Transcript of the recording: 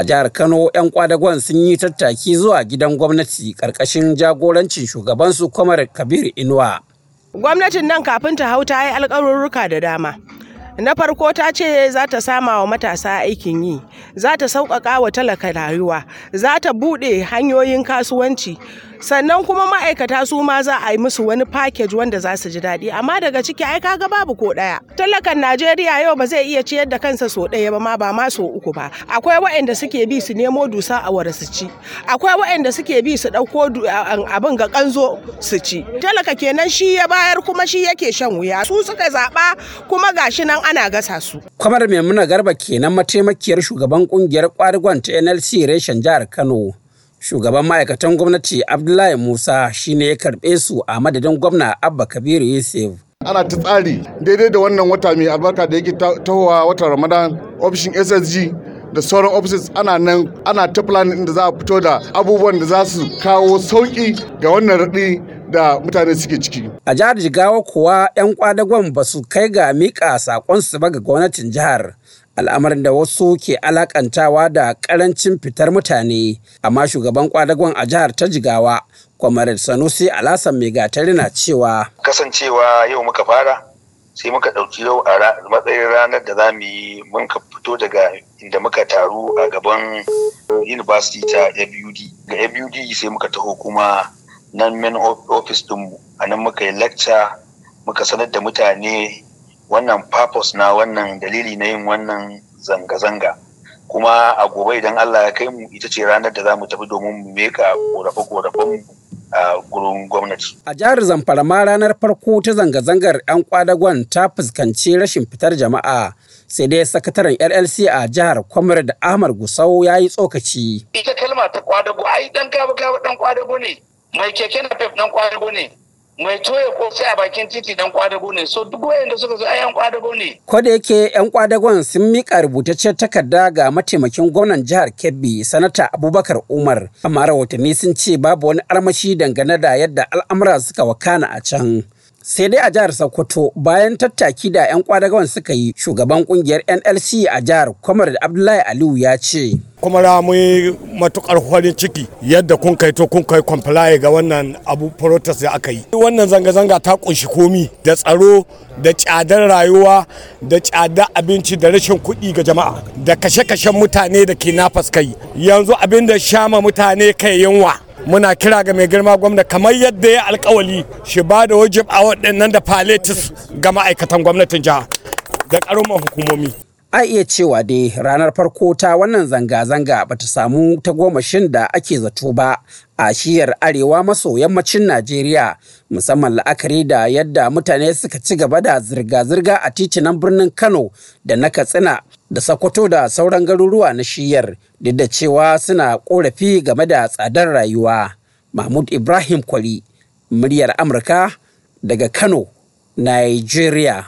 A jihar Kano 'yan kwadagon sun yi tattaki zuwa gidan gwamnati ƙarƙashin jagorancin shugabansu Kwamar Kabir Inuwa. Gwamnatin nan kafin ta hau ta yi alƙawarruka da dama. na farko ta ce za ta sama wa matasa aikin yi za ta sauƙaƙa wa talaka rayuwa za ta buɗe hanyoyin kasuwanci sannan kuma ma'aikata su ma za a yi musu wani package wanda za su ji daɗi. Amma daga ciki ai kaga babu ko ɗaya. Talakan najeriya yau ba zai iya ciyar da kansa so ɗaya ba ma ba ma so uku ba. Akwai waɗanda suke bi su nemo dusa a wara su ci. Akwai waɗanda suke bi su ɗauko abin ga kanzo su ci. Talaka kenan shi ya bayar kuma shi yake shan wuya. Su suka zaɓa kuma gashi nan ana gasa su. Kwamar Maimuna Garba kenan mataimakiyar shugaban ƙungiyar kwadagon ta NLC reshen jihar Kano. Shugaban ma'aikatan gwamnati Abdullahi Musa shine ya karɓe su a madadin gwamna Abba Kabiru Yusuf. Ana ta tsari daidai da wannan wata mai albarka da yake tahowa watan Ramadan ofishin SSG da sauran offices ana nan ana ta planning inda za a fito da abubuwan da za su kawo sauƙi ga wannan raɗi da mutane suke ciki. A jihar Jigawa kuwa 'yan kwadagon ba su kai ga miƙa saƙonsu ba ga gwamnatin jihar. Al'amarin da wasu ke alakantawa da ƙarancin fitar mutane, amma shugaban kwadagon a jihar ta Jigawa, Kwamarar Sanusi Alasan Megatari na cewa. Kasancewa yau muka fara, sai muka ɗauki yau a matsayin ranar da za mu yi mun ka fito daga inda muka taru a gaban university ta FUD. Ga FUD sai muka taho kuma nan main office dinmu a nan muka yi lecture muka sanar da mutane wannan purpose na wannan dalili na yin wannan zanga-zanga kuma a gobe idan Allah ya kai mu ita ce ranar da za mu tafi domin mu meka korafe-korafen a gurin gwamnati. A jihar Zamfara ma ranar farko ta zanga-zangar 'yan kwadagon ta fuskanci rashin fitar jama'a sai dai sakataren LLC a jihar Kwamar da Ahmad Gusau ya yi tsokaci. Ita kalma ta kwadago ai dan gaba gaba dan kwadago ne. mai keke na pep dan kwadago ne mai toye kosai a bakin titi dan kwadago ne. So duk wayanda suka zo ayan kwadago ne. Ko da yake yan kwadagon sun mika rubutaccen takarda ga mataimakin gwamnan jihar Kebbi sanata Abubakar Umar. Amma rahotanni sun ce babu wani armashi dangane da yadda al'amura suka wakana a can. Sai dai a jihar Sokoto bayan tattaki da 'yan kwadagon suka yi shugaban ƙungiyar NLC a jihar Kwamar Abdullahi Aliyu ya ce. kuma ra mu yi matuƙar farin ciki yadda kun kai to kun kai comply ga wannan abu protest da aka yi wannan zanga-zanga ta ƙunshi komi da tsaro da tsadar rayuwa da tsadar abinci da rashin kuɗi ga jama'a da kashe-kashen mutane da ke nafas kai yanzu abin da shama mutane kai yunwa muna kira ga mai girma gwamna kamar yadda ya alkawali shi ba da wajib a waɗannan da paletis ga ma'aikatan gwamnatin jiha da ƙaruman hukumomi. A iya cewa dai ranar farko ta wannan zanga-zanga bata samu tagomashin da ake zato ba a shiyar arewa maso yammacin najeriya musamman la'akari da yadda mutane suka ci gaba da zirga-zirga a titunan birnin kano da na katsina. Da sokoto da sauran garuruwa na shiyar duk da cewa suna korafi game da tsadar rayuwa. Mahmud ibrahim kwari muryar amurka daga kano nigeria.